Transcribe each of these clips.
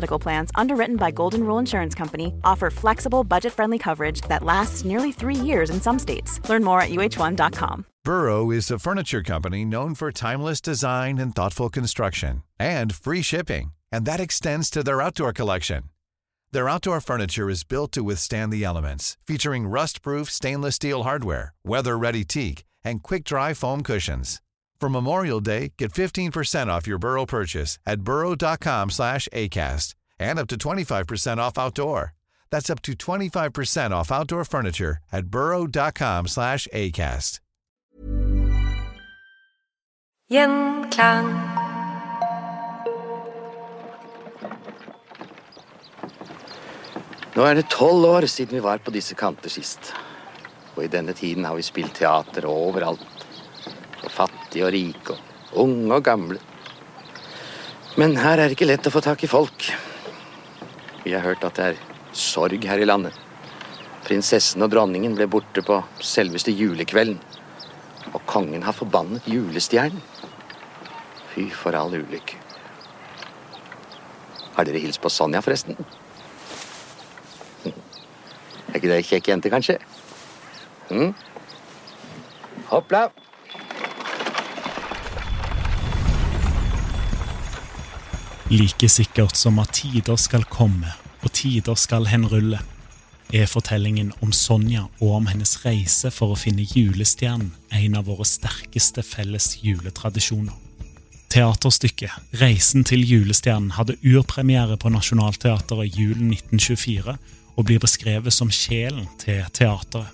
Medical Plans, underwritten by Golden Rule Insurance Company, offer flexible, budget friendly coverage that lasts nearly three years in some states. Learn more at uh1.com. Burrow is a furniture company known for timeless design and thoughtful construction and free shipping, and that extends to their outdoor collection. Their outdoor furniture is built to withstand the elements, featuring rust-proof stainless steel hardware, weather-ready teak, and quick-dry foam cushions. For Memorial Day, get 15% off your Burrow purchase at burrow.com slash ACAST and up to 25% off outdoor. That's up to 25% off outdoor furniture at burrow.com slash ACAST. Gjenklang. Nå er det tolv år siden vi var på disse kanter sist. Og i denne tiden har vi spilt teater overalt. Fattige og rike, og unge og gamle. Men her er det ikke lett å få tak i folk. Vi har hørt at det er sorg her i landet. Prinsessen og dronningen ble borte på selveste julekvelden. Og kongen har forbannet julestjernen. Fy for all ulykke. Har dere hilst på Sonja, forresten? Er ikke det ei kjekk jente, kanskje? Hm? Hoppla! Like sikkert som at tider skal komme og tider skal henrulle, er fortellingen om Sonja og om hennes reise for å finne julestjernen en av våre sterkeste felles juletradisjoner. Teaterstykket 'Reisen til julestjernen' hadde urpremiere på Nationaltheatret julen 1924 og blir beskrevet som sjelen til teateret.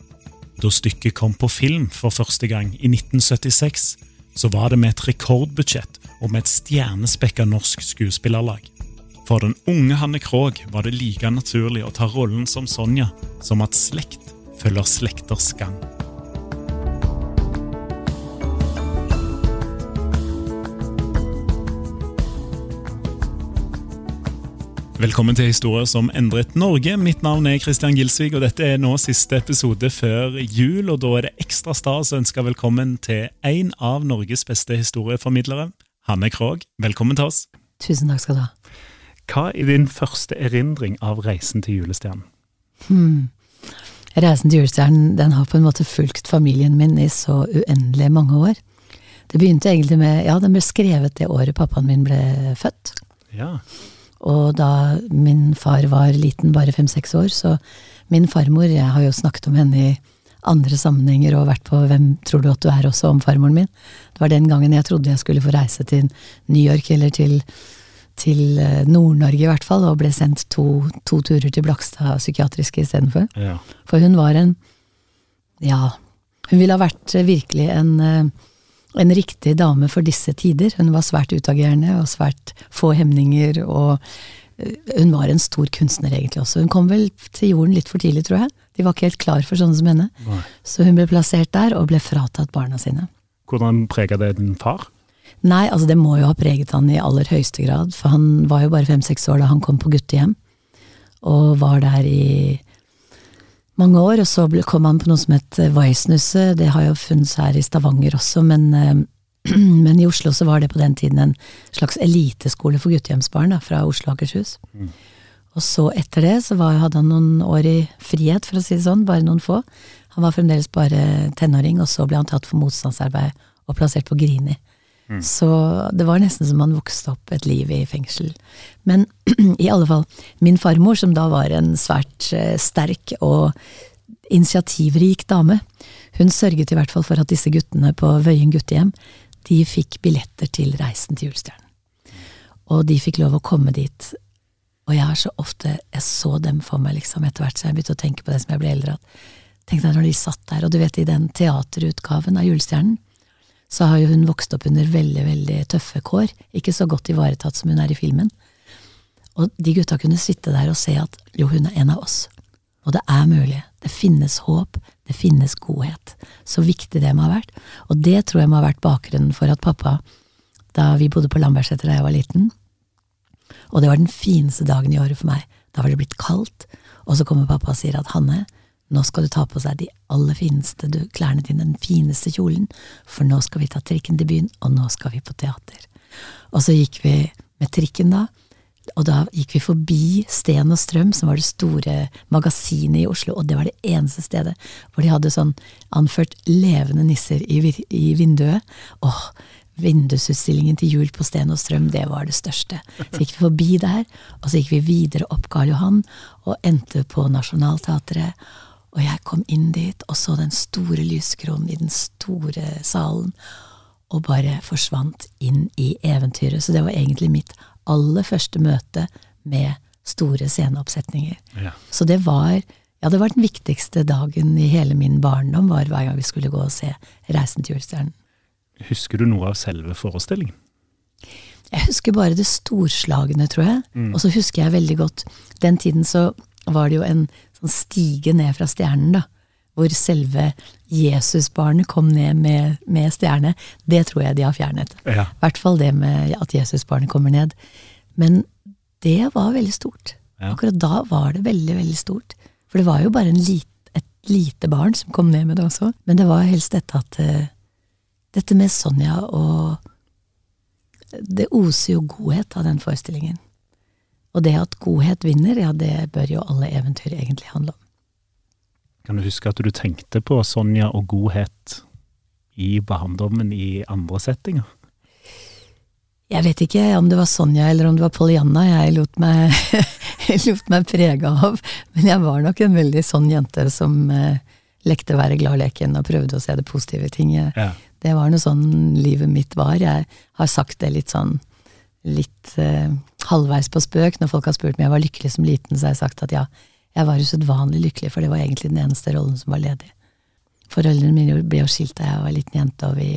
Da stykket kom på film for første gang i 1976, så var det med et rekordbudsjett og med et stjernespekka norsk skuespillerlag. For den unge Hanne Krogh var det like naturlig å ta rollen som Sonja som at slekt følger slekters gang. Velkommen til Historier som endret Norge. Mitt navn er Christian Gilsvig, og dette er nå siste episode før jul. og Da er det ekstra stas å ønske velkommen til en av Norges beste historieformidlere, Hanne Krogh. Velkommen til oss. Tusen takk skal du ha. Hva er din første erindring av reisen til julestjernen? Hmm. Reisen til julestjernen den har på en måte fulgt familien min i så uendelig mange år. Det begynte egentlig med Ja, den ble skrevet det året pappaen min ble født. Ja. Og da min far var liten, bare fem-seks år, så min farmor Jeg har jo snakket om henne i andre sammenhenger og vært på Hvem tror du at du er også om farmoren min. Det var den gangen jeg trodde jeg skulle få reise til New York eller til, til Nord-Norge i hvert fall, og ble sendt to, to turer til Blakstad psykiatriske istedenfor. Ja. For hun var en Ja, hun ville ha vært virkelig en en riktig dame for disse tider. Hun var svært utagerende og svært få hemninger, og hun var en stor kunstner egentlig også. Hun kom vel til jorden litt for tidlig, tror jeg. De var ikke helt klar for sånne som henne. Nei. Så hun ble plassert der, og ble fratatt barna sine. Hvordan prega det din far? Nei, altså det må jo ha preget han i aller høyeste grad, for han var jo bare fem-seks år da han kom på guttehjem, og var der i mange år, og så kom han på noe som het Weissnusset, det har jo funnes her i Stavanger også, men, eh, men i Oslo så var det på den tiden en slags eliteskole for guttehjemsbarn da, fra Oslo og Akershus. Og så etter det så var, hadde han noen år i frihet, for å si det sånn, bare noen få. Han var fremdeles bare tenåring, og så ble han tatt for motstandsarbeid og plassert på Grini. Så det var nesten som han vokste opp et liv i fengsel. Men i alle fall, min farmor, som da var en svært eh, sterk og initiativrik dame, hun sørget i hvert fall for at disse guttene på Vøyen guttehjem, de fikk billetter til Reisen til julestjernen. Og de fikk lov å komme dit. Og jeg har så ofte, jeg så dem for meg liksom etter hvert, så jeg begynte å tenke på det som jeg ble eldre, at Tenk deg når de satt der, og du vet i den teaterutgaven av Julestjernen, så har jo hun vokst opp under veldig, veldig tøffe kår, ikke så godt ivaretatt som hun er i filmen. Og de gutta kunne sitte der og se at jo, hun er en av oss. Og det er mulig. Det finnes håp. Det finnes godhet. Så viktig det må ha vært. Og det tror jeg må ha vært bakgrunnen for at pappa, da vi bodde på Lambertseter da jeg var liten, og det var den fineste dagen i året for meg, da var det blitt kaldt, og så kommer pappa og sier at Hanne, nå skal du ta på seg de aller fineste klærne dine, den fineste kjolen, for nå skal vi ta trikken til byen, og nå skal vi på teater. Og så gikk vi med trikken da, og da gikk vi forbi Sten og Strøm, som var det store magasinet i Oslo, og det var det eneste stedet hvor de hadde sånn anført levende nisser i, i vinduet. Åh, vindusutstillingen til jul på Sten og Strøm, det var det største. Så gikk vi forbi der, og så gikk vi videre opp Karl Johan, og endte på Nationaltheatret. Og jeg kom inn dit og så den store lyskronen i den store salen, og bare forsvant inn i eventyret. Så det var egentlig mitt aller første møte med store sceneoppsetninger. Ja. Så det var ja, det var den viktigste dagen i hele min barndom, var hver gang vi skulle gå og se Reisen til julestjernen. Husker du noe av selve forestillingen? Jeg husker bare det storslagne, tror jeg. Mm. Og så husker jeg veldig godt Den tiden så var det jo en sånn stige ned fra stjernen, da. Hvor selve Jesusbarnet kom ned med, med stjerne. Det tror jeg de har fjernet. I ja. hvert fall det med at Jesusbarnet kommer ned. Men det var veldig stort. Ja. Akkurat da var det veldig, veldig stort. For det var jo bare lit, et lite barn som kom ned med det også. Men det var helst dette at uh, Dette med Sonja og Det oser jo godhet av den forestillingen. Og det at godhet vinner, ja, det bør jo alle eventyr egentlig handle om. Kan du huske at du tenkte på Sonja og godhet i barndommen i andre settinger? Jeg vet ikke om det var Sonja eller om det var Pollyanna jeg lot meg, lot meg prege av, men jeg var nok en veldig sånn jente som eh, lekte være glad-leken og prøvde å se det positive i ting. Ja. Det var noe sånn livet mitt var. Jeg har sagt det litt sånn litt eh, halvveis på spøk. Når folk har spurt om jeg var lykkelig som liten, så har jeg sagt at ja, jeg var usedvanlig lykkelig, for det var egentlig den eneste rollen som var ledig. Foreldrene mine ble jo skilt da jeg var liten jente, og vi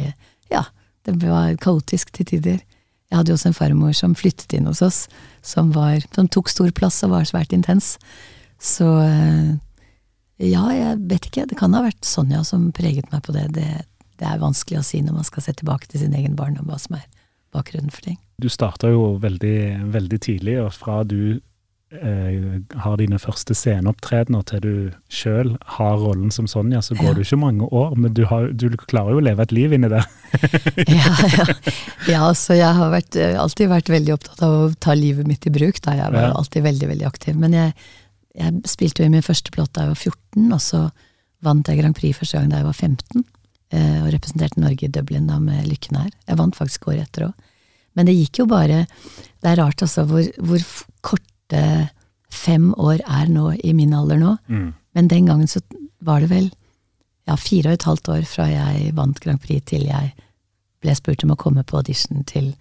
Ja, det var kaotisk til tider. Jeg hadde jo også en farmor som flyttet inn hos oss, som, var, som tok stor plass og var svært intens. Så eh, ja, jeg vet ikke. Det kan ha vært Sonja som preget meg på det. det. Det er vanskelig å si når man skal se tilbake til sin egen barndom, hva som er bakgrunnen for ting. Du starta jo veldig, veldig tidlig, og fra du eh, har dine første sceneopptredener til du sjøl har rollen som Sonja, så går ja. du ikke mange år, men du, har, du, klarer jo å leve et liv inni det. ja, ja. ja, så jeg har vært, eh, alltid vært veldig opptatt av å ta livet mitt i bruk. Da. Jeg var ja. alltid veldig, veldig aktiv. Men jeg, jeg spilte jo i min første plott da jeg var 14, og så vant jeg Grand Prix første gang da jeg var 15. Eh, og representerte Norge i Dublin da med Lykken her. Jeg vant faktisk året etter òg. Men det gikk jo bare Det er rart altså hvor, hvor korte fem år er nå i min alder nå. Mm. Men den gangen så var det vel ja, fire og et halvt år fra jeg vant Grand Prix til jeg ble spurt om å komme på audition til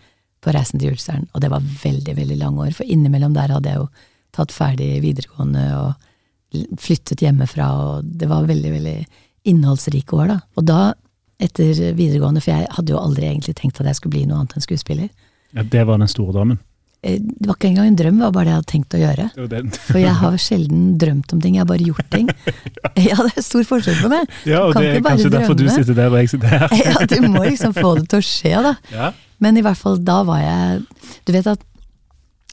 på Reisen til julestjernen. Og det var veldig, veldig lange år, for innimellom der hadde jeg jo tatt ferdig videregående og flyttet hjemmefra, og det var veldig, veldig innholdsrike år, da. Og da, etter videregående, for jeg hadde jo aldri egentlig tenkt at jeg skulle bli noe annet enn skuespiller. Ja, Det var den store drømmen? Eh, det var ikke engang en drøm, det var bare det jeg hadde tenkt å gjøre. For jeg har sjelden drømt om ting, jeg har bare gjort ting. Ja, det er stor forskjell på det. Ja, og det er kanskje drømme. derfor du sitter der og jeg sitter her. Ja, du må liksom få det til å skje, da. Ja. Men i hvert fall da var jeg Du vet at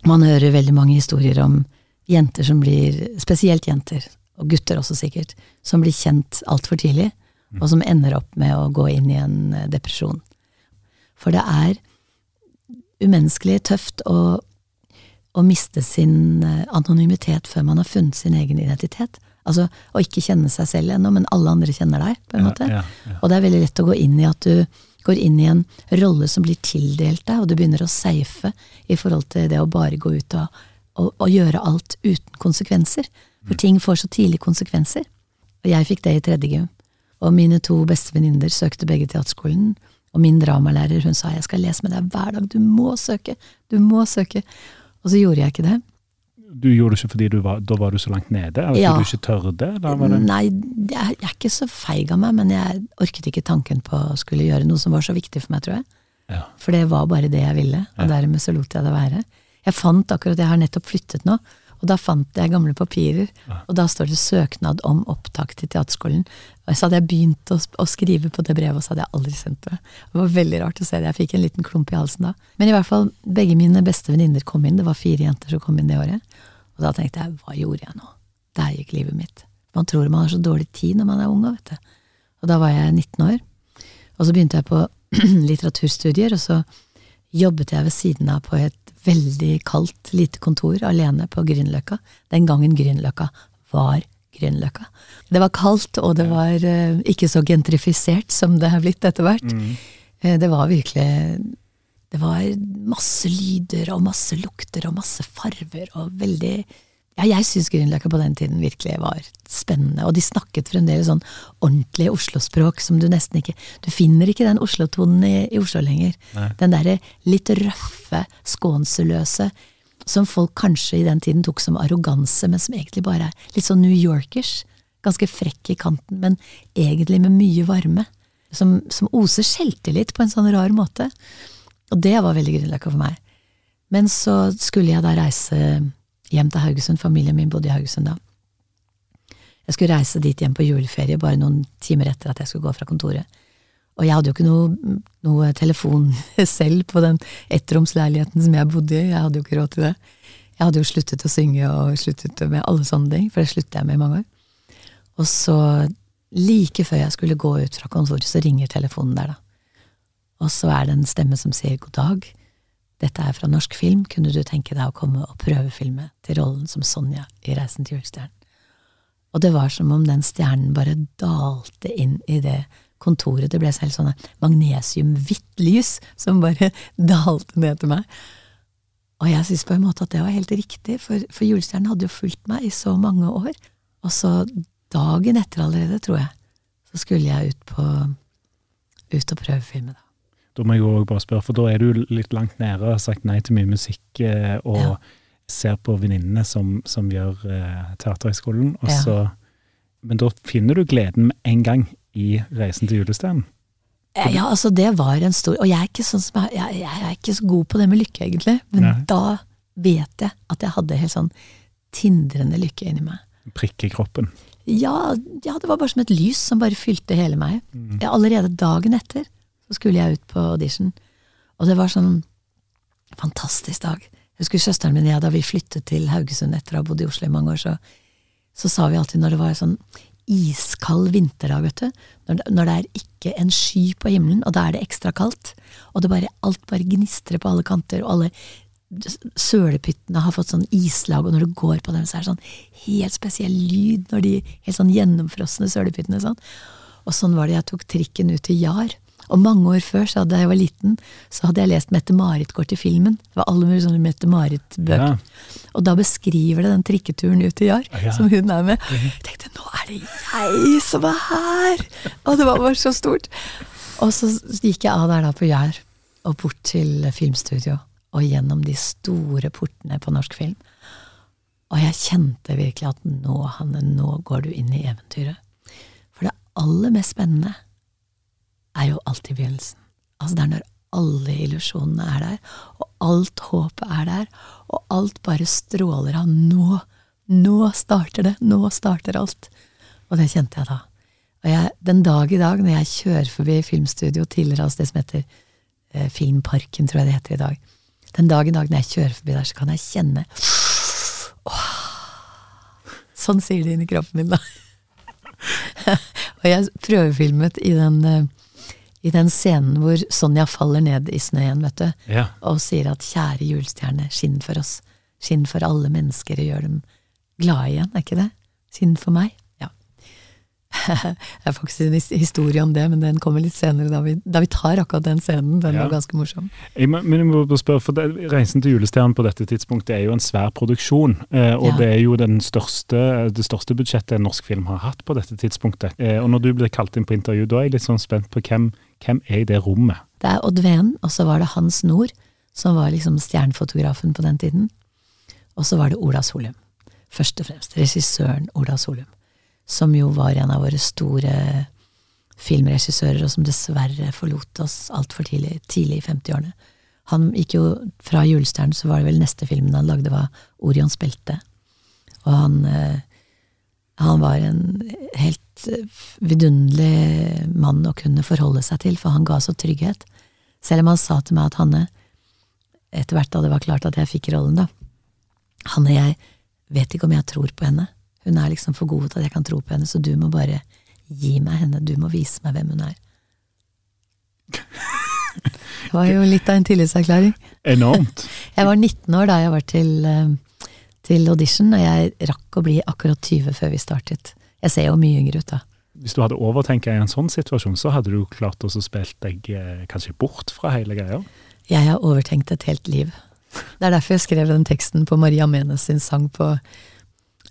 man hører veldig mange historier om jenter som blir, spesielt jenter, og gutter også sikkert, som blir kjent altfor tidlig. Og som ender opp med å gå inn i en eh, depresjon. For det er umenneskelig tøft å, å, miste sin eh, anonymitet før man har funnet sin egen identitet. Altså å ikke kjenne seg selv ennå, men alle andre kjenner deg, på en måte. Ja, ja. Og det er veldig lett å gå inn i at du går inn i en rolle som blir tildelt deg, og du begynner å safe i forhold til det å bare gå ut og, og, og gjøre alt uten konsekvenser. For mm. ting får så tidlig konsekvenser. Og jeg fikk det i tredje gym. Og mine to beste venninner søkte begge teaterskolen. Og min dramalærer hun sa jeg skal lese med deg hver dag, du må søke, du må søke. Og så gjorde jeg ikke det. du gjorde det ikke fordi du var, da var du så langt nede? Eller Ja. fordi du ikke tørde? Det? Nei, jeg jeg er ikke så feig av meg, men jeg orket ikke tanken på å skulle gjøre noe som var så viktig for meg, tror jeg. Ja. For det var bare det jeg ville, og Ja. dermed så lot jeg det være. Jeg fant akkurat, jeg har nettopp flyttet nå, og da fant jeg gamle papirer, og da står det søknad om opptak til teaterskolen. Og så hadde jeg begynt å, å skrive på det brevet, og så hadde jeg aldri sendt det. Det var veldig rart å se det, jeg fikk en liten klump i halsen da. Men i hvert fall, begge mine beste venninner kom inn, det var fire jenter som kom inn det året. Og da tenkte jeg, hva gjorde jeg nå? Der gikk livet mitt. Man tror man har så dårlig tid når man er ung, vet du. Og da var jeg 19 år. Og så begynte jeg på litteraturstudier, og så jobbet jeg ved siden av på et veldig kaldt, lite kontor alene på Grünerløkka. Den gangen Grünerløkka var Grünerløkka. Det var kaldt, og det var eh, ikke så gentrifisert som det har blitt etter hvert. Eh, det var virkelig Det var masse lyder og masse lukter og masse farver og veldig ja, jeg syns Grünerløkka på den tiden virkelig var spennende, og de snakket fremdeles sånn ordentlig Oslo-språk som du nesten ikke Du finner ikke den Oslo-tonen i, i Oslo lenger. Den derre litt røffe, skånseløse, som folk kanskje i den tiden tok som arroganse, men som egentlig bare er litt sånn New Yorkers. Ganske frekk i kanten, men egentlig med mye varme. Som, som oser selvtillit på en sånn rar måte. Og det var veldig Grünerløkka for meg. Men så skulle jeg da reise hjem til Haugesund. Familien min bodde i Haugesund da. Jeg skulle reise dit hjem på juleferie bare noen timer etter at jeg skulle gå fra kontoret. Og jeg hadde jo ikke noe, noe telefon selv på den ettromsleiligheten som jeg bodde i. Jeg hadde jo ikke råd til det. Jeg hadde jo sluttet å synge og sluttet med alle sånne ting, for det sluttet jeg med i mange år. Og så, like før jeg skulle gå ut fra kontoret, så ringer telefonen der, da. Og så er det en stemme som sier god dag. Dette er fra norsk film, kunne du tenke deg å komme og prøvefilme til rollen som Sonja i Reisen til julestjernen? Og det var som om den stjernen bare dalte inn i det kontoret. Det ble selv sånn magnesiumhvitt lys som bare dalte ned til meg. Og jeg synes på en måte at det var helt riktig, for, for julestjernen hadde jo fulgt meg i så mange år. Og så dagen etter allerede, tror jeg, så skulle jeg ut på ut og prøvefilme, da. Da må jeg jo bare spørre, for da er du litt langt nede og har sagt nei til mye musikk, eh, og Ja. ser på venninnene som, som gjør eh, Teaterhøgskolen, og Ja. Men da finner du gleden med en gang i Reisen til julestjernen. Eh, Ja, altså det var en stor Og jeg er ikke sånn som jeg, jeg, jeg er ikke så god på det med lykke, egentlig. Men Nei. da vet jeg at jeg hadde helt sånn tindrende lykke inni meg. Prikke kroppen. Ja, ja, det var bare som et lys som bare fylte hele meg. Mm. allerede dagen etter så skulle jeg ut på audition, og det var sånn fantastisk dag. Jeg husker søsteren min og jeg, da vi flyttet til Haugesund etter å ha bodd i Oslo i mange år, så, så sa vi alltid når det var sånn iskald vinterdag, vet du, når, når det er ikke en sky på himmelen, og da er det ekstra kaldt, og det bare, alt bare gnistrer på alle kanter, og alle sølepyttene har fått sånn islag, og når du går på dem, så er det sånn helt spesiell lyd når de helt sånn gjennomfrosne sølepyttene sånn. Og sånn var det jeg tok trikken ut til Jar. Og mange år før, så da jeg var liten, så hadde jeg lest Mette-Marit går til filmen. Det var alle mulige sånne Mette-Marit-bøker. Og da beskriver det den trikketuren ut til Jar, Ja. som hun er med. Jeg tenkte nå er det jeg som er her! Og det var bare så stort. Og så gikk jeg av der da på Jar, og bort til filmstudio, og gjennom de store portene på norsk film. Og jeg kjente virkelig at nå, Hanne, nå går du inn i eventyret. For det aller mest spennende er jo alltid begynnelsen. Altså det er når alle illusjonene er der, og alt håpet er der, og alt bare stråler av nå. Nå starter det, nå starter alt. Og det kjente jeg da. Og jeg, den dag i dag, når jeg kjører forbi filmstudio tidligere, altså det som heter eh, Filmparken, tror jeg det heter i dag, den dag i dag når jeg kjører forbi der, så kan jeg kjenne Åh, Sånn sier det inni kroppen min, da. og jeg prøvefilmet i den, eh, i den scenen hvor Sonja faller ned i snøen, vet du, Ja. og sier at kjære julestjerne, skinn for oss, skinn for alle mennesker og gjør dem glade igjen, er ikke det? Skinn for meg. Det er faktisk en historie om det, men den kommer litt senere, da vi, da vi tar akkurat den scenen. Den Ja. var ganske morsom. Jeg men jeg må bare spørre, for det, Reisen til julestjernen på dette tidspunktet er jo en svær produksjon. Eh, og Ja. det er jo den største, det største budsjettet en norsk film har hatt på dette tidspunktet. Eh, og når du blir kalt inn på intervju, da er jeg litt sånn spent på hvem, hvem er i det rommet? Det er Odd Ven, og så var det Hans Nord, som var liksom stjernefotografen på den tiden. Og så var det Ola Solum. Først og fremst regissøren Ola Solum. Som jo var en av våre store filmregissører, og som dessverre forlot oss altfor tidlig, tidlig i 50-årene. Han gikk jo fra Julestjernen, så var det vel neste filmen han lagde, var Orions belte. Og han, eh, han var en helt vidunderlig mann å kunne forholde seg til, for han ga så trygghet. Selv om han sa til meg at Hanne, etter hvert da det var klart at jeg fikk rollen, da Hanne, jeg vet ikke om jeg tror på henne. Hun er liksom for god til at jeg kan tro på henne, så du må bare gi meg henne, du må vise meg hvem hun er. Det var jo litt av en tillitserklæring. Enormt. Jeg var 19 år da jeg var til, eh, til audition, og jeg rakk å bli akkurat 20 før vi startet. Jeg ser jo mye yngre ut da. Hvis du hadde overtenkt i en sånn situasjon, så hadde du klart å spille deg eh, kanskje bort fra hele greia? Jeg har overtenkt et helt liv. Det er derfor jeg skrev den teksten på Maria Menes sin sang på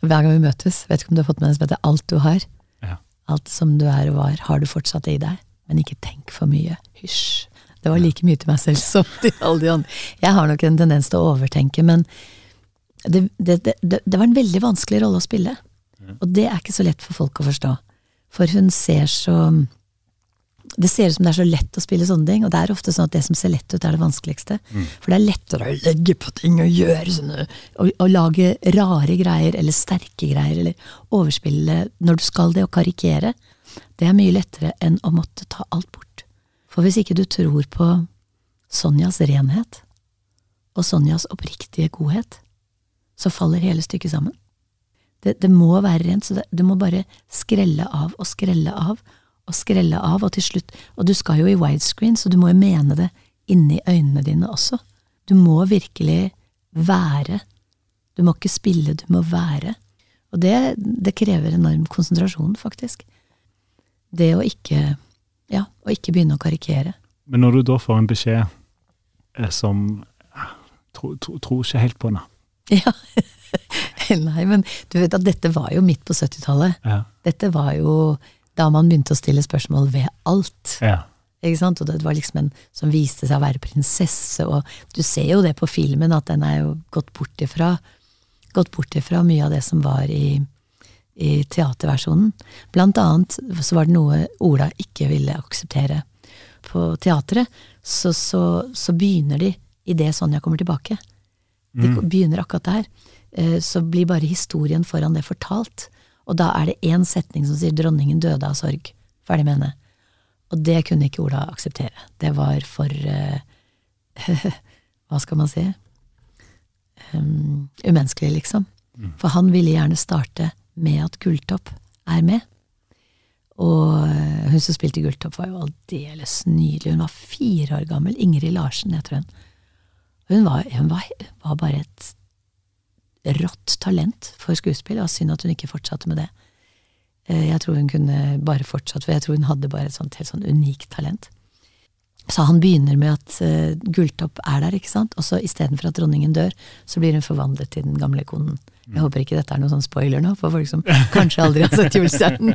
Hver gang vi møtes. Vet ikke om du har fått med deg som heter Alt du har. Ja. Alt som du er og var, har du fortsatt i deg. Men ikke tenk for mye. Hysj. Det var like mye til meg selv som til alle de andre. Jeg har nok en tendens til å overtenke, men det, det, det, det var en veldig vanskelig rolle å spille. Og det er ikke så lett for folk å forstå. For hun ser så Det ser ut som det er så lett å spille sånne ting, og det er ofte sånn at det som ser lett ut, er det vanskeligste. For det er lettere å legge på ting og gjøre sånne og, og lage rare greier, eller sterke greier, eller overspille når du skal det, og karikere. Det er mye lettere enn å måtte ta alt bort. For hvis ikke du tror på Sonjas renhet, og Sonjas oppriktige godhet, så faller hele stykket sammen. Det, det må være rent, så det, du må bare skrelle av og skrelle av og skrelle av, og til slutt Og du skal jo i widescreen, så du må jo mene det inni øynene dine også. Du må virkelig være. Du må ikke spille, du må være. Og det, det krever enorm konsentrasjon, faktisk. Det å ikke Ja, å ikke begynne å karikere. Men når du da får en beskjed eh, som eh, Tror tro, tro ikke helt på henne. Ja. Nei, men du vet at dette var jo midt på 70-tallet. Ja. Dette var jo da man begynte å stille spørsmål ved alt. Ja. Ikke sant? Og det var liksom en som viste seg å være prinsesse, og du ser jo det på filmen, at den er jo gått bort ifra gått bort ifra mye av det som var i, i teaterversjonen. Blant annet så var det noe Ola ikke ville akseptere. På teatret så, så, så begynner de idet Sonja kommer tilbake. De begynner akkurat der. Eh, Så blir bare historien foran det fortalt. Og da er det én setning som sier 'dronningen døde av sorg'. Ferdig med henne. Og det kunne ikke Ola akseptere. Det var for uh, Hva skal man si? Um, umenneskelig, liksom. For han ville gjerne starte med at Gulltopp er med. Og eh, hun som spilte Gulltopp, var jo aldeles nydelig. Hun var fire år gammel. Ingrid Larsen, heter hun. Hun var, hun var, var bare et rått talent for skuespill, og synd at hun ikke fortsatte med det. Eh, Jeg tror hun kunne bare fortsatt, for jeg tror hun hadde bare et sånt helt sånn unikt talent. Så han begynner med at uh, Gulltopp er der, ikke sant, og så istedenfor at dronningen dør, så blir hun forvandlet til den gamle konen. Jeg håper ikke dette er noen sånn spoiler nå, for folk som kanskje aldri har sett Julestjernen.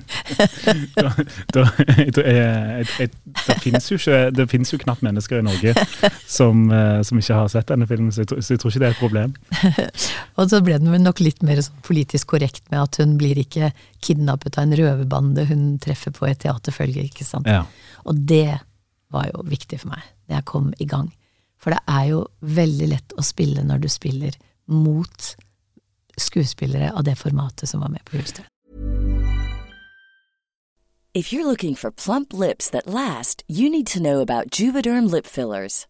da, da, finnes jo ikke Det jo knapt mennesker i Norge som, eh, som ikke har sett denne filmen, så jeg, tror- så jeg tror ikke det er et problem. Og så ble den vel nok litt mer sånn politisk korrekt med at hun blir ikke kidnappet av en røverbande hun treffer på et teaterfølge, ikke sant. Ja. Og det var jo viktig for meg, da jeg kom i gang. For det er jo veldig lett å spille når du spiller mot skuespillere av det formatet som var med på fillers.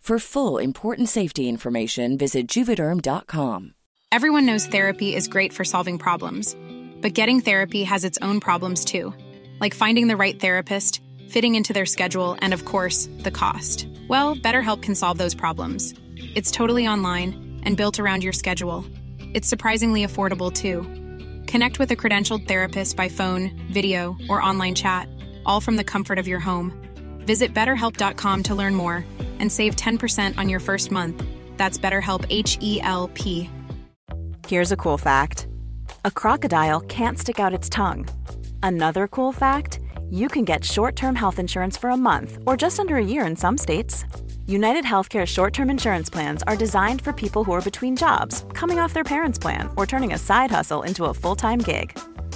For full important safety information, visit juvederm.com. Everyone knows therapy is great for solving problems, but getting therapy has its own problems too, like finding the right therapist, fitting into their schedule, and of course, the cost. Well, BetterHelp can solve those problems. It's totally online and built around your schedule. It's surprisingly affordable too. Connect with a credentialed therapist by phone, video, or online chat, all from the comfort of your home. Visit betterhelp.com to learn more and save 10% on your first month. That's BetterHelp H E L P. Here's a cool fact a crocodile can't stick out its tongue. Another cool fact you can get short term health insurance for a month or just under a year in some states. United Healthcare short term insurance plans are designed for people who are between jobs, coming off their parents' plan, or turning a side hustle into a full time gig.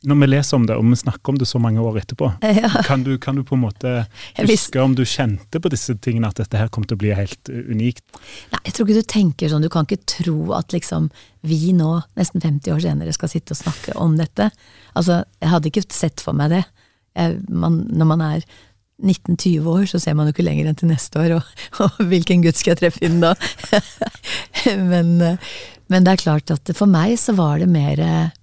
Når vi leser om det, og vi snakker om det så mange år etterpå, Ja. kan, du, kan du på en måte huske om du kjente på disse tingene, at dette her kom til å bli helt uh, unikt? Nei, jeg tror ikke du tenker sånn, du kan ikke tro at liksom vi nå, nesten 50 år senere, skal sitte og snakke om dette. Altså, jeg hadde ikke sett for meg det. Jeg, man, når man er 19-20 år, så ser man jo ikke lenger enn til neste år, og, og hvilken gutt skal jeg treffe inn da? men, eh, men det er klart at for meg så var det mer eh,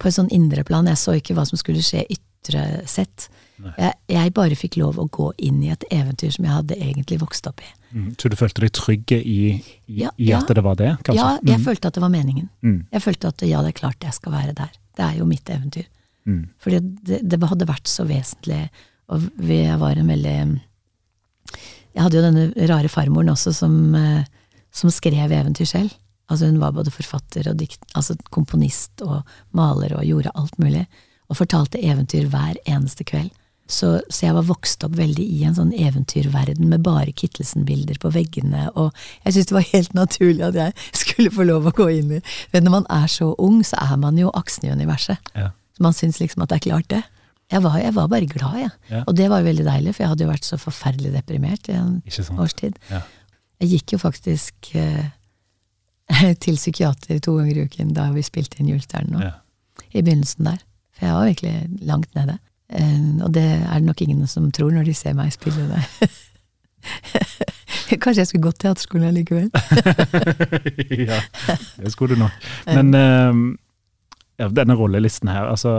på et sånn indre plan. Jeg så ikke hva som skulle skje ytre sett. Jeg, jeg bare fikk lov å gå inn i et eventyr som jeg hadde egentlig vokst opp i. Mm. Så du følte deg trygge i, i, Ja, i at ja. det var det, kanskje? Ja, jeg Mm. følte at det var meningen. Mm. Jeg følte at ja, det er klart jeg skal være der. Det er jo mitt eventyr. Mm. Fordi det, det hadde vært så vesentlig, og vi- jeg var en veldig Jeg hadde jo denne rare farmoren også som, eh, som skrev eventyr selv. Altså hun var både forfatter og dikt, altså komponist og maler og gjorde alt mulig. Og fortalte eventyr hver eneste kveld. Så, så jeg var vokst opp veldig i en sånn eventyrverden med bare Kittelsen-bilder på veggene, og jeg syntes det var helt naturlig at jeg skulle få lov å gå inn i Men når man er så ung, så er man jo aksen i universet. Ja. Så man syns liksom at det er klart, det. Jeg var, jeg var bare glad, jeg. Ja. Og det var jo veldig deilig, for jeg hadde jo vært så forferdelig deprimert i en årstid. års tid. Ja. Jeg gikk jo faktisk eh, til psykiater to ganger i uken da vi spilte inn Julestjernen nå. Ja. I begynnelsen der. For jeg var virkelig langt nede. Eh, og det er det nok ingen som tror når de ser meg spille det. Kanskje jeg skulle gått teaterskolen likevel. ja, det skulle du nok. Men eh, ja, denne rollelisten her, altså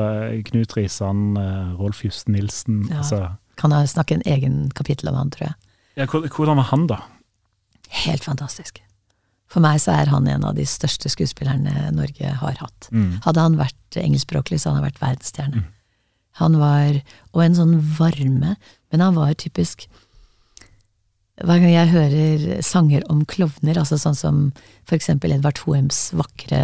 Knut Risan, eh, Rolf Just Nilsen Ja. altså, Kan jeg snakke en egen kapittel om han, tror jeg. ja, Hvordan var han, da? Helt fantastisk. For meg så er han en av de største skuespillerne Norge har hatt. Mm. Hadde han vært engelskspråklig, så hadde han vært verdensstjerne. Han var Og en sånn varme, men han var typisk Hver gang jeg hører sanger om klovner, altså sånn som for eksempel Edvard Hoems vakre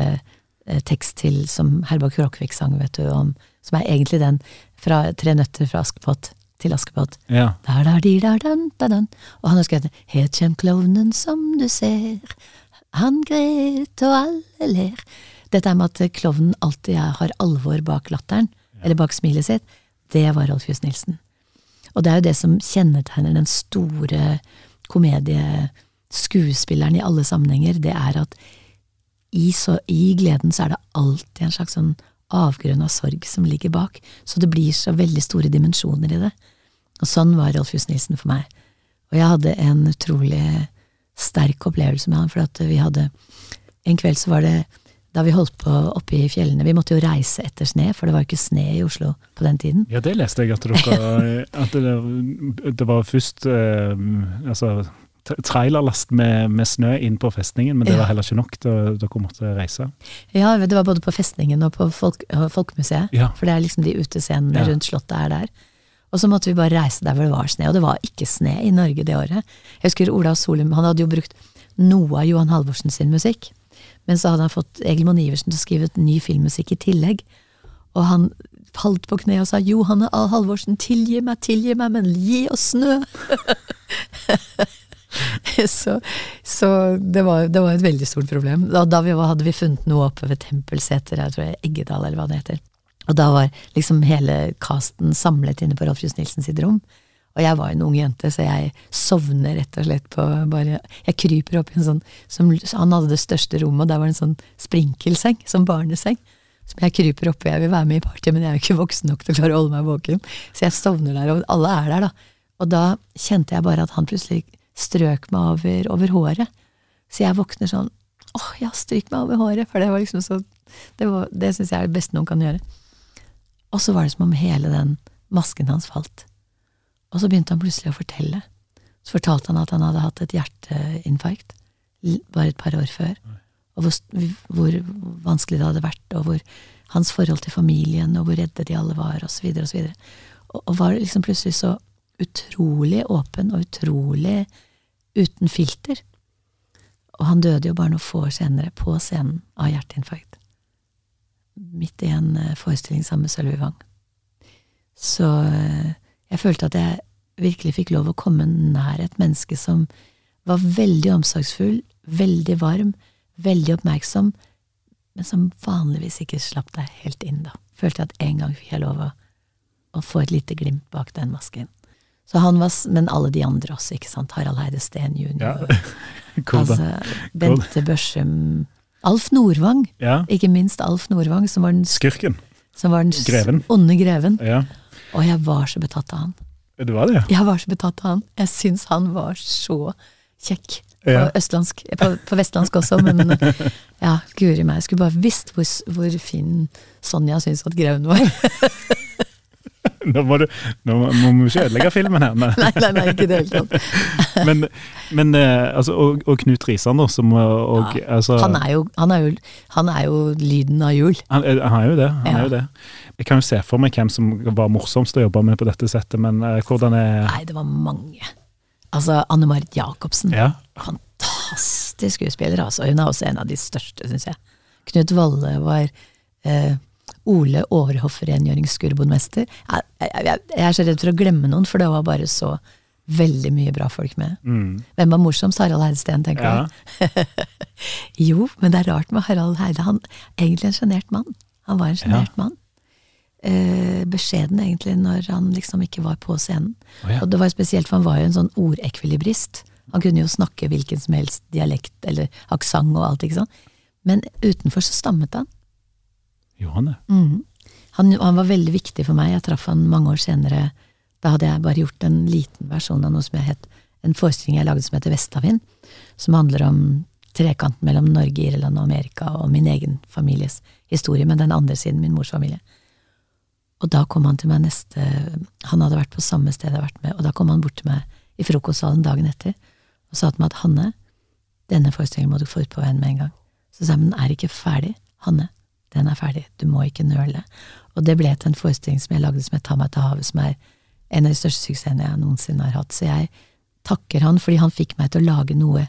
eh, tekst til som Herborg Krokvik sang, vet du, om, som er egentlig den fra Tre nøtter fra Askepott til Askepott. Ja. Der, di, der, dan, da, dan. Og han har skrevet 'Het kjem klovnen som du ser, han gret og alle ler. Dette med at klovnen alltid har alvor bak latteren, eller bak smilet sitt, det var Rolf Johs Nilsen. Og det er jo det som kjennetegner den store komedieskuespilleren i alle sammenhenger, det er at i, så, i gleden så er det alltid en slags sånn avgrunn av sorg som ligger bak, så det blir så veldig store dimensjoner i det. Og sånn var Rolf Johs Nilsen for meg. Og jeg hadde en utrolig sterk opplevelse med han, for at vi hadde En kveld så var det da vi holdt på oppe i fjellene Vi måtte jo reise etter sne, for det var ikke sne i Oslo på den tiden. Ja, det leste jeg, at, dere, at det, det var først eh, altså, trailerlast med, med snø inn på festningen, men det var heller ikke nok. Da, dere måtte reise. Ja, det var både på Festningen og på folk, Folkemuseet, Ja. for det er liksom de utescenene Ja. rundt Slottet er der. Og så måtte vi bare reise der hvor det var sne, og det var ikke sne i Norge det året. Jeg husker Ola Solum, han hadde jo brukt noe av Johan Halvorsen sin musikk. Men så hadde han fått Egil Monn Iversen til å skrive et ny filmmusikk i tillegg. Og han falt på kne og sa 'Johanne A. Halvorsen, tilgi meg, tilgi meg, men gi oss snø'. så, så det, var, det, var, et veldig stort problem. Da, da vi hadde vi funnet noe oppe ved Tempelseter, jeg tror jeg, Eggedal eller hva det heter. Og da var liksom hele casten samlet inne på Rolf Johs Nilsen sitt rom. Og jeg var en ung jente, så jeg sovner rett og slett på bare Jeg kryper opp i en sånn som, Han hadde det største rommet, og der var det en sånn sprinkelseng, som barneseng. Som jeg kryper opp i. Jeg vil være med i party, men jeg er jo ikke voksen nok til å klare å holde meg våken. Så jeg sovner der, og alle er der, da. Og da kjente jeg bare at han plutselig strøk meg over, over håret. Så jeg våkner sånn åh, ja, stryk meg over håret, for det var liksom så Det, var, det syns jeg er det beste noen kan gjøre. Og så var det som om hele den masken hans falt. Og så begynte han plutselig å fortelle. Så fortalte han at han hadde hatt et hjerteinfarkt bare et par år før. Og hvor, hvor, vanskelig det hadde vært, og hvor hans forhold til familien, og hvor redde de alle var, og så og så. Og, og var liksom plutselig så utrolig åpen og utrolig uten filter. Og han døde jo bare noen få år senere, på scenen, av hjerteinfarkt. Midt i en eh, forestilling sammen med Sølvi Wang. Så eh, jeg følte at jeg virkelig fikk lov å komme nær et menneske som var veldig omsorgsfull, veldig varm, veldig oppmerksom, men som vanligvis ikke slapp deg helt inn, da. Følte jeg at en gang fikk jeg lov å, å få et lite glimt bak den masken. Så han var, Men alle de andre også, ikke sant. Harald Heide Steen jr. Ja. altså, Bente Børsum Alf Nordvang, ja. ikke minst Alf Nordvang, som var den Skurken. Som var den greven. onde greven. Ja. Og jeg var så betatt av han. Du var det, ja? Jeg var så betatt av han. Jeg syns han var så kjekk. På østlandsk, på, på, vestlandsk også, men ja, guri meg. Jeg skulle bare visst hvor, hvor fin Sonja syns at greven var. nå, må du, nå må vi ikke ødelegge filmen her. nei, nei, nei, ikke det hele tatt. men, men eh, altså, og, og, Knut Risan, da, som og, ja, altså, han, er jo, han, er jo, han, er jo, lyden av jul. Han, han er jo det. han ja. er jo det. Jeg kan jo se for meg hvem som var morsomst å jobbe med på dette settet, men uh, hvordan er Nei, det var mange. Altså, Anne Marit Jacobsen. Ja. Fantastisk skuespiller, altså. Hun er også en av de største, syns jeg. Knut Valle var eh, Ole Overhoff, rengjøringsskurbondmester. Jeg, jeg, jeg, er så redd for å glemme noen, for det var bare så veldig mye bra folk med. Mm. Hvem var morsomst? Harald Heidesteen, tenker ja. jeg. jo, men det er rart med Harald Heide. Han er egentlig en sjenert mann. Han var en sjenert ja. mann. Eh, beskjeden, egentlig, når han liksom ikke var på scenen. Oh, ja. Og det var spesielt, for han var jo en sånn ordekvilibrist. Han kunne jo snakke hvilken som helst dialekt eller aksent og alt, ikke sant. Men utenfor så stammet han. Johanne. Mm. Han, han, var veldig viktig for meg. Jeg traff han mange år senere. Da hadde jeg bare gjort en liten versjon av noe som jeg het en forestilling jeg lagde som heter Vestavind, som handler om trekanten mellom Norge, Irland og Amerika og min egen families historie, men den andre siden, min mors familie. Og da kom han til meg neste Han hadde vært på samme sted jeg hadde vært med, og da kom han bort til meg i frokostsalen dagen etter og sa til meg at Hanne, denne forestillingen må du få ut på veien med en gang. Så sa jeg, men er ikke ferdig. Hanne, den er ferdig, du må ikke nøle. Og det ble til en forestilling som jeg lagde som het Ta meg til havet, som er en av de største suksessene jeg noensinne har hatt. Så jeg takker han fordi han fikk meg til å lage noe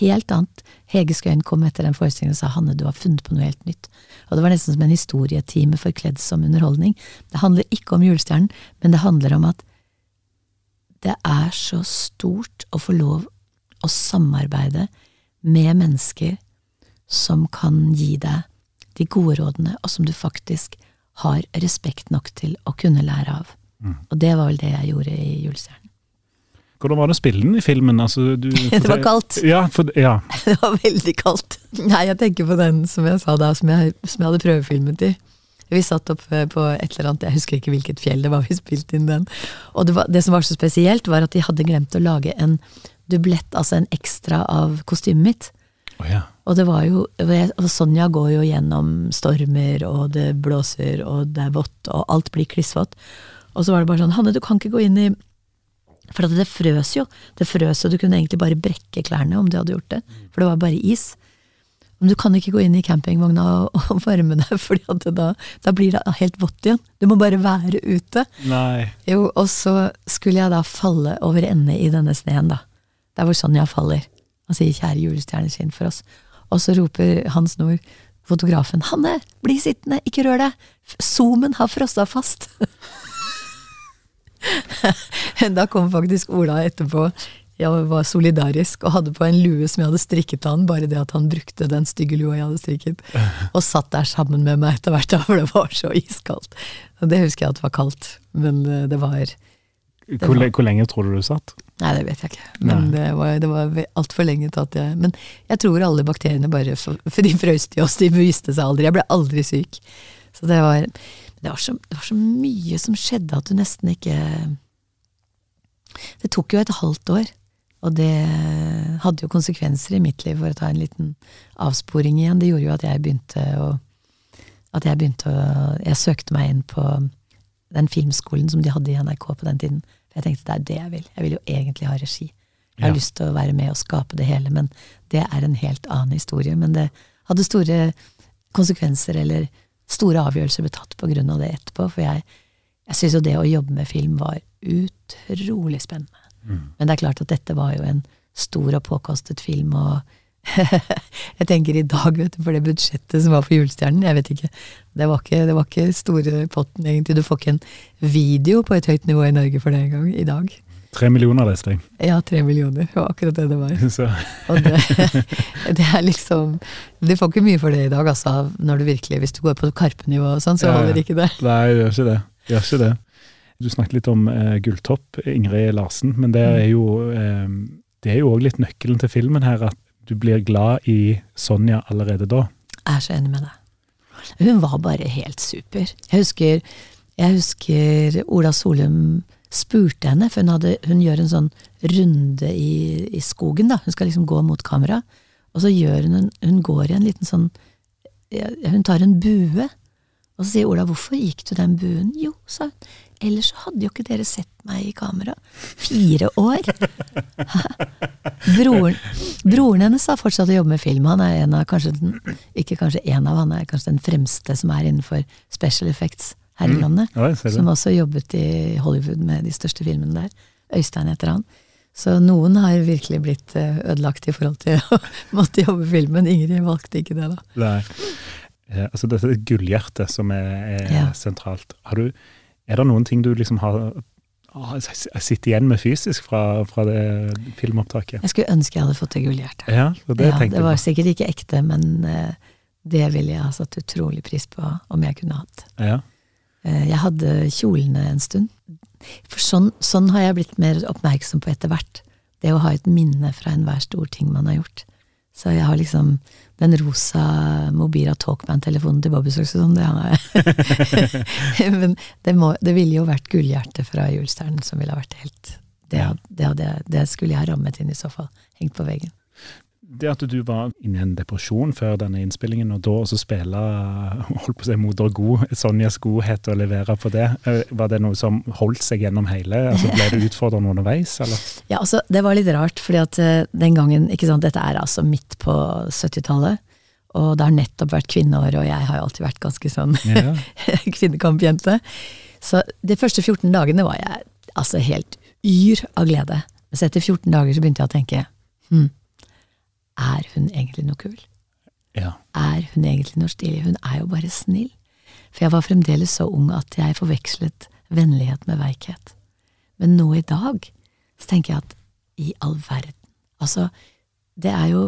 helt annet. Hege Skøyen kom etter den forestillingen og sa Hanne, du har funnet på noe helt nytt. Og det var nesten som en historietime forkledd som underholdning. Det handler ikke om julestjernen, men det handler om at det er så stort å få lov å samarbeide med mennesker som kan gi deg de gode rådene, og som du faktisk har respekt nok til å kunne lære av. Mm. Og det var vel det jeg gjorde i Julestjernen. Hvordan var det å spille den i filmen? Altså, du, det var kaldt. Ja, for, ja. det var veldig kaldt. Nei, jeg tenker på den som jeg sa da, som jeg, som jeg hadde prøvefilmet i. Vi satt oppe på et eller annet, jeg husker ikke hvilket fjell det var vi spilte inn den. Og det, var, det som var så spesielt, var at de hadde glemt å lage en dublett, altså en ekstra av kostymet mitt. Oh, ja. Og det var jo og Sonja går jo gjennom stormer, og det blåser, og det er vått, og alt blir klissvått. Og så var det bare sånn Hanne, du kan ikke gå inn i For det frøs jo. Det frøs, og du kunne egentlig bare brekke klærne om du hadde gjort det. For det var bare is. Men du kan ikke gå inn i campingvogna og, varme deg, for da, da, blir det helt vått igjen. Du må bare være ute. Nei. Jo, og så skulle jeg da falle over ende i denne sneen, da. Der hvor Sonja faller. Han sier 'kjære julestjerne, skinn for oss'. Og så roper Hans Nord, fotografen, 'Hanne, bli sittende, ikke rør deg! Zoomen har frossa fast'. da kom faktisk Ola etterpå. Jeg var solidarisk og hadde på en lue som jeg hadde strikket til han, bare det at han brukte den stygge lua jeg hadde strikket, og satt der sammen med meg etter hvert, for det var så iskaldt. Og det husker jeg at det var kaldt, men eh, det var det hvor, var, hvor, lenge tror du du satt? Nei, det vet jeg ikke. Men Nei. det var, det var altfor lenge til at jeg Men jeg tror alle bakteriene bare For, for de frøs i oss, de viste seg aldri. Jeg ble aldri syk. Så det var det var, så, det var så mye som skjedde at du nesten ikke Det tok jo et halvt år. Og det hadde jo konsekvenser i mitt liv, for å ta en liten avsporing igjen. Det gjorde jo at jeg begynte å At jeg begynte å Jeg søkte meg inn på den filmskolen som de hadde i NRK på den tiden. For jeg tenkte det er det jeg vil. Jeg vil jo egentlig ha regi. Jeg har ja. lyst til å være med og skape det hele, men det er en helt annen historie. Men det hadde store konsekvenser, eller store avgjørelser ble tatt på grunn av det etterpå. For jeg, jeg syns jo det å jobbe med film var utrolig spennende. Mm. Men det er klart at dette var jo en stor og påkostet film, og jeg tenker i dag, vet du, for det budsjettet som var for Julestjernen, jeg vet ikke det var ikke, det var ikke store potten, egentlig. Du får ikke en video på et høyt nivå i Norge for det engang, i dag. Tre millioner, leste jeg. Ja, tre millioner. Det var akkurat det det var. Og det, det, er liksom Du får ikke mye for det i dag, altså, når du virkelig, hvis du går på Karpe-nivå og sånn, så holder ikke det. Nei, det gjør ikke det. Det gjør ikke det. Du snakket litt om eh, Gulltopp, Ingrid Larsen, men det er jo eh, det er jo òg litt nøkkelen til filmen her, at du blir glad i Sonja allerede da. Jeg er så enig med deg. Hun var bare helt super. Jeg husker, jeg husker Ola Solum spurte henne, for hun, hadde, hun gjør en sånn runde i, i, skogen. da, Hun skal liksom gå mot kamera. Og så gjør hun Hun går i en liten sånn Hun tar en bue. Og så sier Ola 'hvorfor gikk du den buen'? Jo, sa hun. Ellers så hadde jo ikke dere sett meg i kamera. Fire år! broren, broren hennes har fortsatt å jobbe med film. Han er en av, kanskje den, ikke kanskje en av, han er kanskje den fremste som er innenfor special effects her i mm. landet. Mm. Ja, som også jobbet i Hollywood med de største filmene der. Øystein heter han. Så noen har virkelig blitt eh, ødelagt i forhold til å måtte jobbe filmen. Ingrid valgte ikke det, da. Nei. Eh, altså dette gullhjertet som er, er ja. sentralt. Har du er det noen ting du liksom har sitter igjen med fysisk fra, fra, det filmopptaket? Jeg skulle ønske jeg hadde fått det. Ja, det, ja, det var sikkert ikke ekte, men uh, det ville jeg ha satt utrolig pris på om jeg kunne hatt. Ja. Uh, jeg hadde kjolene en stund. For sånn, sånn, har jeg blitt mer oppmerksom på etter hvert. Det å ha et minne fra enhver stor ting man har gjort. Så jeg har liksom den rosa Mobira Talkman-telefonen til Bobby Socks sånn, det har jeg. Men det, må, det, ville jo vært gullhjertet fra Julestjernen som ville ha vært helt det, det, det, skulle jeg ha rammet inn i så fall. Hengt på veggen det at du var inne i en depresjon før denne innspillingen, og da også spille holdt på å si moder god, Sonjas godhet og levere på det, eh, var det noe som holdt seg gjennom hele? altså Ble det utfordrende underveis, eller? Ja, altså det var litt rart, fordi at eh, den gangen ikke sant, Dette er altså midt på 70-tallet. Og det har nettopp vært kvinneår, og jeg har jo alltid vært ganske sånn ja. kvinnekampjente. Så de første 14 dagene var jeg altså helt yr av glede. Så etter 14 dager så begynte jeg å tenke hm, er hun egentlig noe kul? Ja. Er hun egentlig noe stilig? Hun er jo bare snill. For jeg var fremdeles så ung at jeg forvekslet vennlighet med veikhet. Men nå i dag så tenker jeg at i all verden Altså, det er jo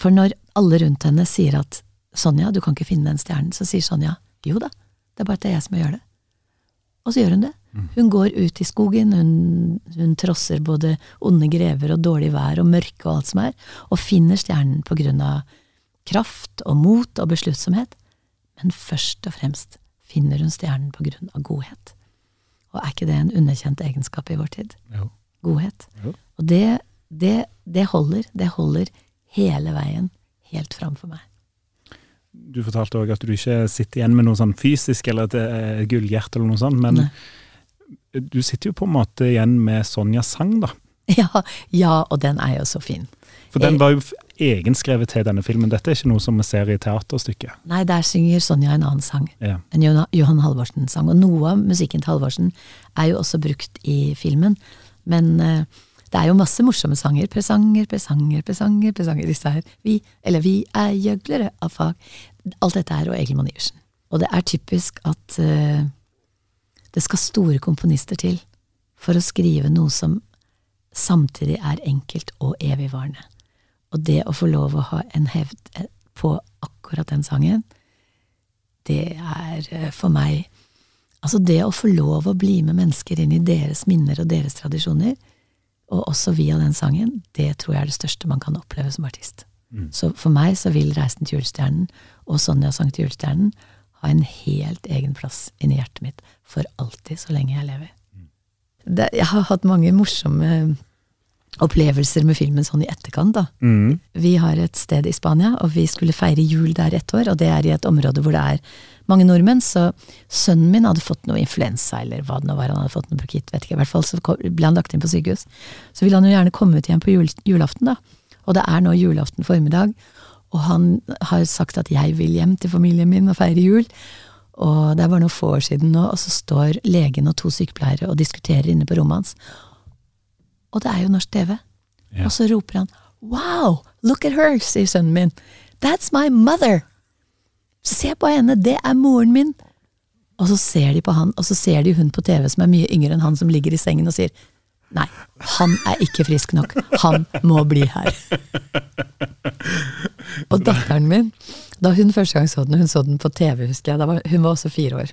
For når alle rundt henne sier at Sonja, du kan ikke finne den stjernen, så sier Sonja jo da, det er bare at det er jeg som gjør det. Og så gjør hun det. Hun går ut i skogen, hun, hun, trosser både onde grever og dårlig vær og mørke og alt som er, og finner stjernen på grunn av kraft og mot og besluttsomhet. Men først og fremst finner hun stjernen på grunn av godhet. Og er ikke det en underkjent egenskap i vår tid? Jo. Godhet. Jo. Og det, det, det holder. Det holder hele veien helt fram for meg du fortalte òg at du ikke sitter igjen med noe sånn fysisk eller et gullhjerte eller noe sånt, men Nei. Du sitter jo på en måte igjen med Sonjas sang, da. Ja, ja, og den er jo så fin. For den var jo egenskrevet til denne filmen. Dette er ikke noe som vi ser i teaterstykket. Nei, der synger Sonja en annen sang. Ja. En Johan Halvorsen-sang. Og noe av musikken til Halvorsen er jo også brukt i filmen. Men uh, Det er jo masse morsomme sanger. Presanger, presanger, presanger, presanger. Disse her. Vi, eller vi er gjøglere av fag. Alt dette er og Egil Monn Iversen. Og det er typisk at uh, det skal store komponister til for å skrive noe som samtidig er enkelt og evigvarende. Og det å få lov å ha en hevd eh, på akkurat den sangen, det er uh, for meg Altså det å få lov å bli med mennesker inn i deres minner og deres tradisjoner, og også via den sangen, det tror jeg er det største man kan oppleve som artist. Mm. Så for meg så vil Reisen til julestjernen og Sonja sang til julestjernen ha en helt egen plass inni hjertet mitt for alltid, så lenge jeg lever. Det, jeg har hatt mange morsomme opplevelser med filmen sånn i etterkant, da. Mm. Vi har et sted i Spania, og vi skulle feire jul der ett år, og det er i et område hvor det er mange nordmenn, så sønnen min hadde fått noe influensa, eller hva det nå var, han hadde fått noe brokitt, vet ikke, i hvert fall så ble han lagt inn på sykehus. Så ville han jo gjerne komme ut igjen på jul, julaften, da. Og det er nå julaften formiddag, og han har sagt at jeg vil hjem til familien min og feire jul. Og det er bare noen få år siden nå, og så står legen og to sykepleiere og diskuterer inne på rommet hans. Og det er jo norsk TV. Ja. Og så roper han Wow, look at her, sier sønnen min. That's my mother! Se på henne, det er moren min! Og så ser de på han, og så ser de hun på TV som er mye yngre enn han som ligger i sengen og sier Nei, han er ikke frisk nok. Han må bli her. Og datteren min, da hun første gang så den, hun så den på TV, husker jeg, var, hun var også fire år.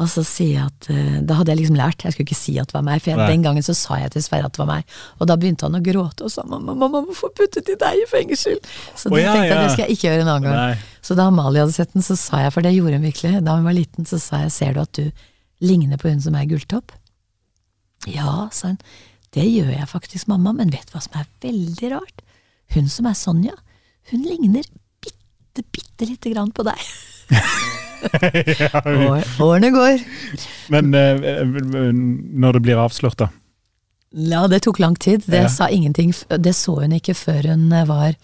Og så sier jeg at uh, Da hadde jeg liksom lært, jeg skulle ikke si at det var meg, for jeg, den gangen så sa jeg til Sverre at det var meg. Og da begynte han å gråte og sa 'mamma, mamma, hvorfor puttet de deg i fengsel?' Så oh, ja, tenkte jeg ja. det skal jeg ikke gjøre en annen gang. Nei. Så da Amalie hadde sett den, så sa jeg, for det gjorde hun virkelig, da hun var liten, så sa jeg 'ser du at du ligner på hun som er gulltopp'? Ja, sa hun, det gjør jeg faktisk, mamma, men vet du hva som er veldig rart? Hun som er Sonja, hun ligner bitte, bitte lite grann på deg. År, årene går. Men uh, når det blir avslørt, da? Ja, det tok lang tid. Det ja. sa ingenting. Det så hun ikke før hun eh, var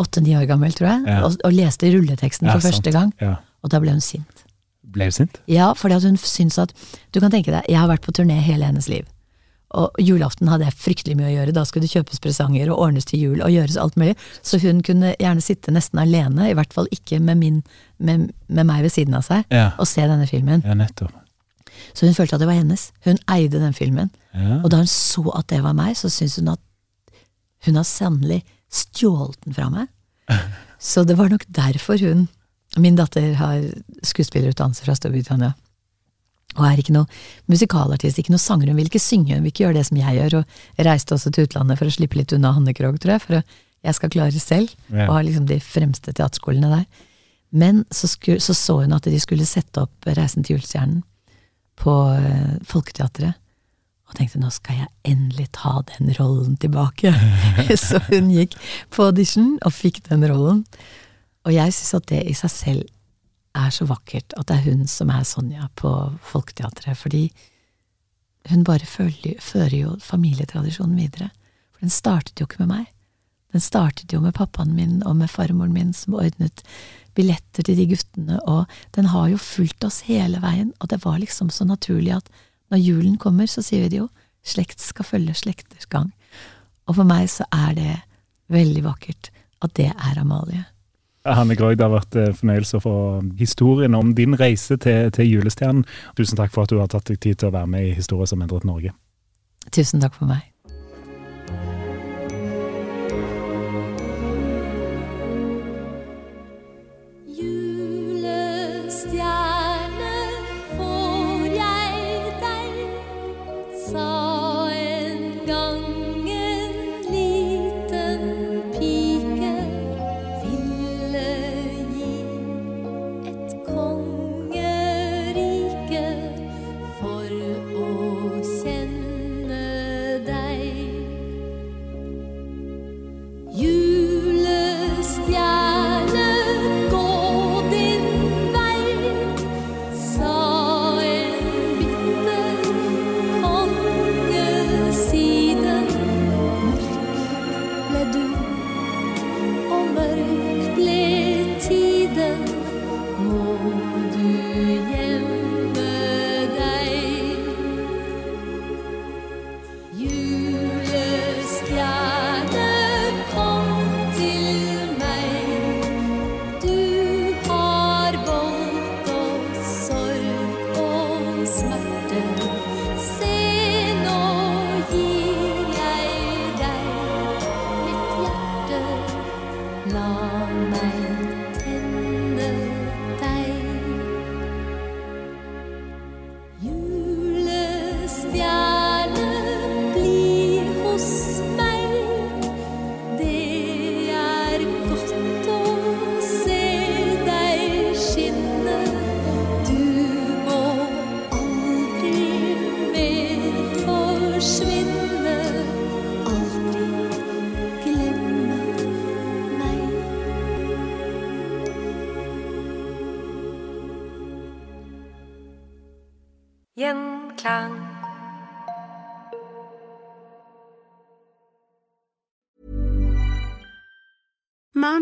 åtte-ni år gammel, tror jeg, ja. og, og, leste rulleteksten for første gang. Og da ble hun sint. Ble hun sint? Ja, fordi hun syns at Du kan tenke deg, jeg har vært på turné hele hennes liv. Og julaften hadde jeg fryktelig mye å gjøre. Da skulle det kjøpes presanger og ordnes til jul og gjøres alt mulig. Så hun kunne gjerne sitte nesten alene, i hvert fall ikke med, min, med, med meg ved siden av seg, ja. og se denne filmen. Ja, nettopp. Så hun følte at det var hennes. Hun eide den filmen. Ja. Og da hun så at det var meg, så syntes hun at hun har sannelig stjålet den fra meg. Så det var nok derfor hun Min datter har skuespillerutdannelse fra Storbritannia. Og er ikke noe musikalartist, ikke noe sanger. Hun vil ikke synge, hun vil ikke gjøre det som jeg gjør, og reiste også til utlandet for å slippe litt unna Hanne Krogh, tror jeg, for å, jeg skal klare selv, ja. og ha liksom de fremste teaterskolene der. Men så, sku, så, så hun at de skulle sette opp Reisen til julestjernen på uh, Folketeatret, og tenkte nå skal jeg endelig ta den rollen tilbake. så hun gikk på audition og fikk den rollen. Og jeg syns at det i seg selv er så vakkert at det er hun som er Sonja på Folketeatret, fordi hun bare følger, fører jo familietradisjonen videre. For den startet jo ikke med meg. Den startet jo med pappaen min og med farmoren min som ordnet billetter til de guttene, og den har jo fulgt oss hele veien, og det var liksom så naturlig at når julen kommer, så sier vi det jo, slekt skal følge slekters gang. Og for meg så er det veldig vakkert at det er Amalie. Hanne Grøg, det har vært eh, fornøyelse å få historien om din reise til, til julestjernen. Tusen takk for at du har tatt deg tid til å være med i Historie som endret Norge. Tusen takk for meg. Gjenklang.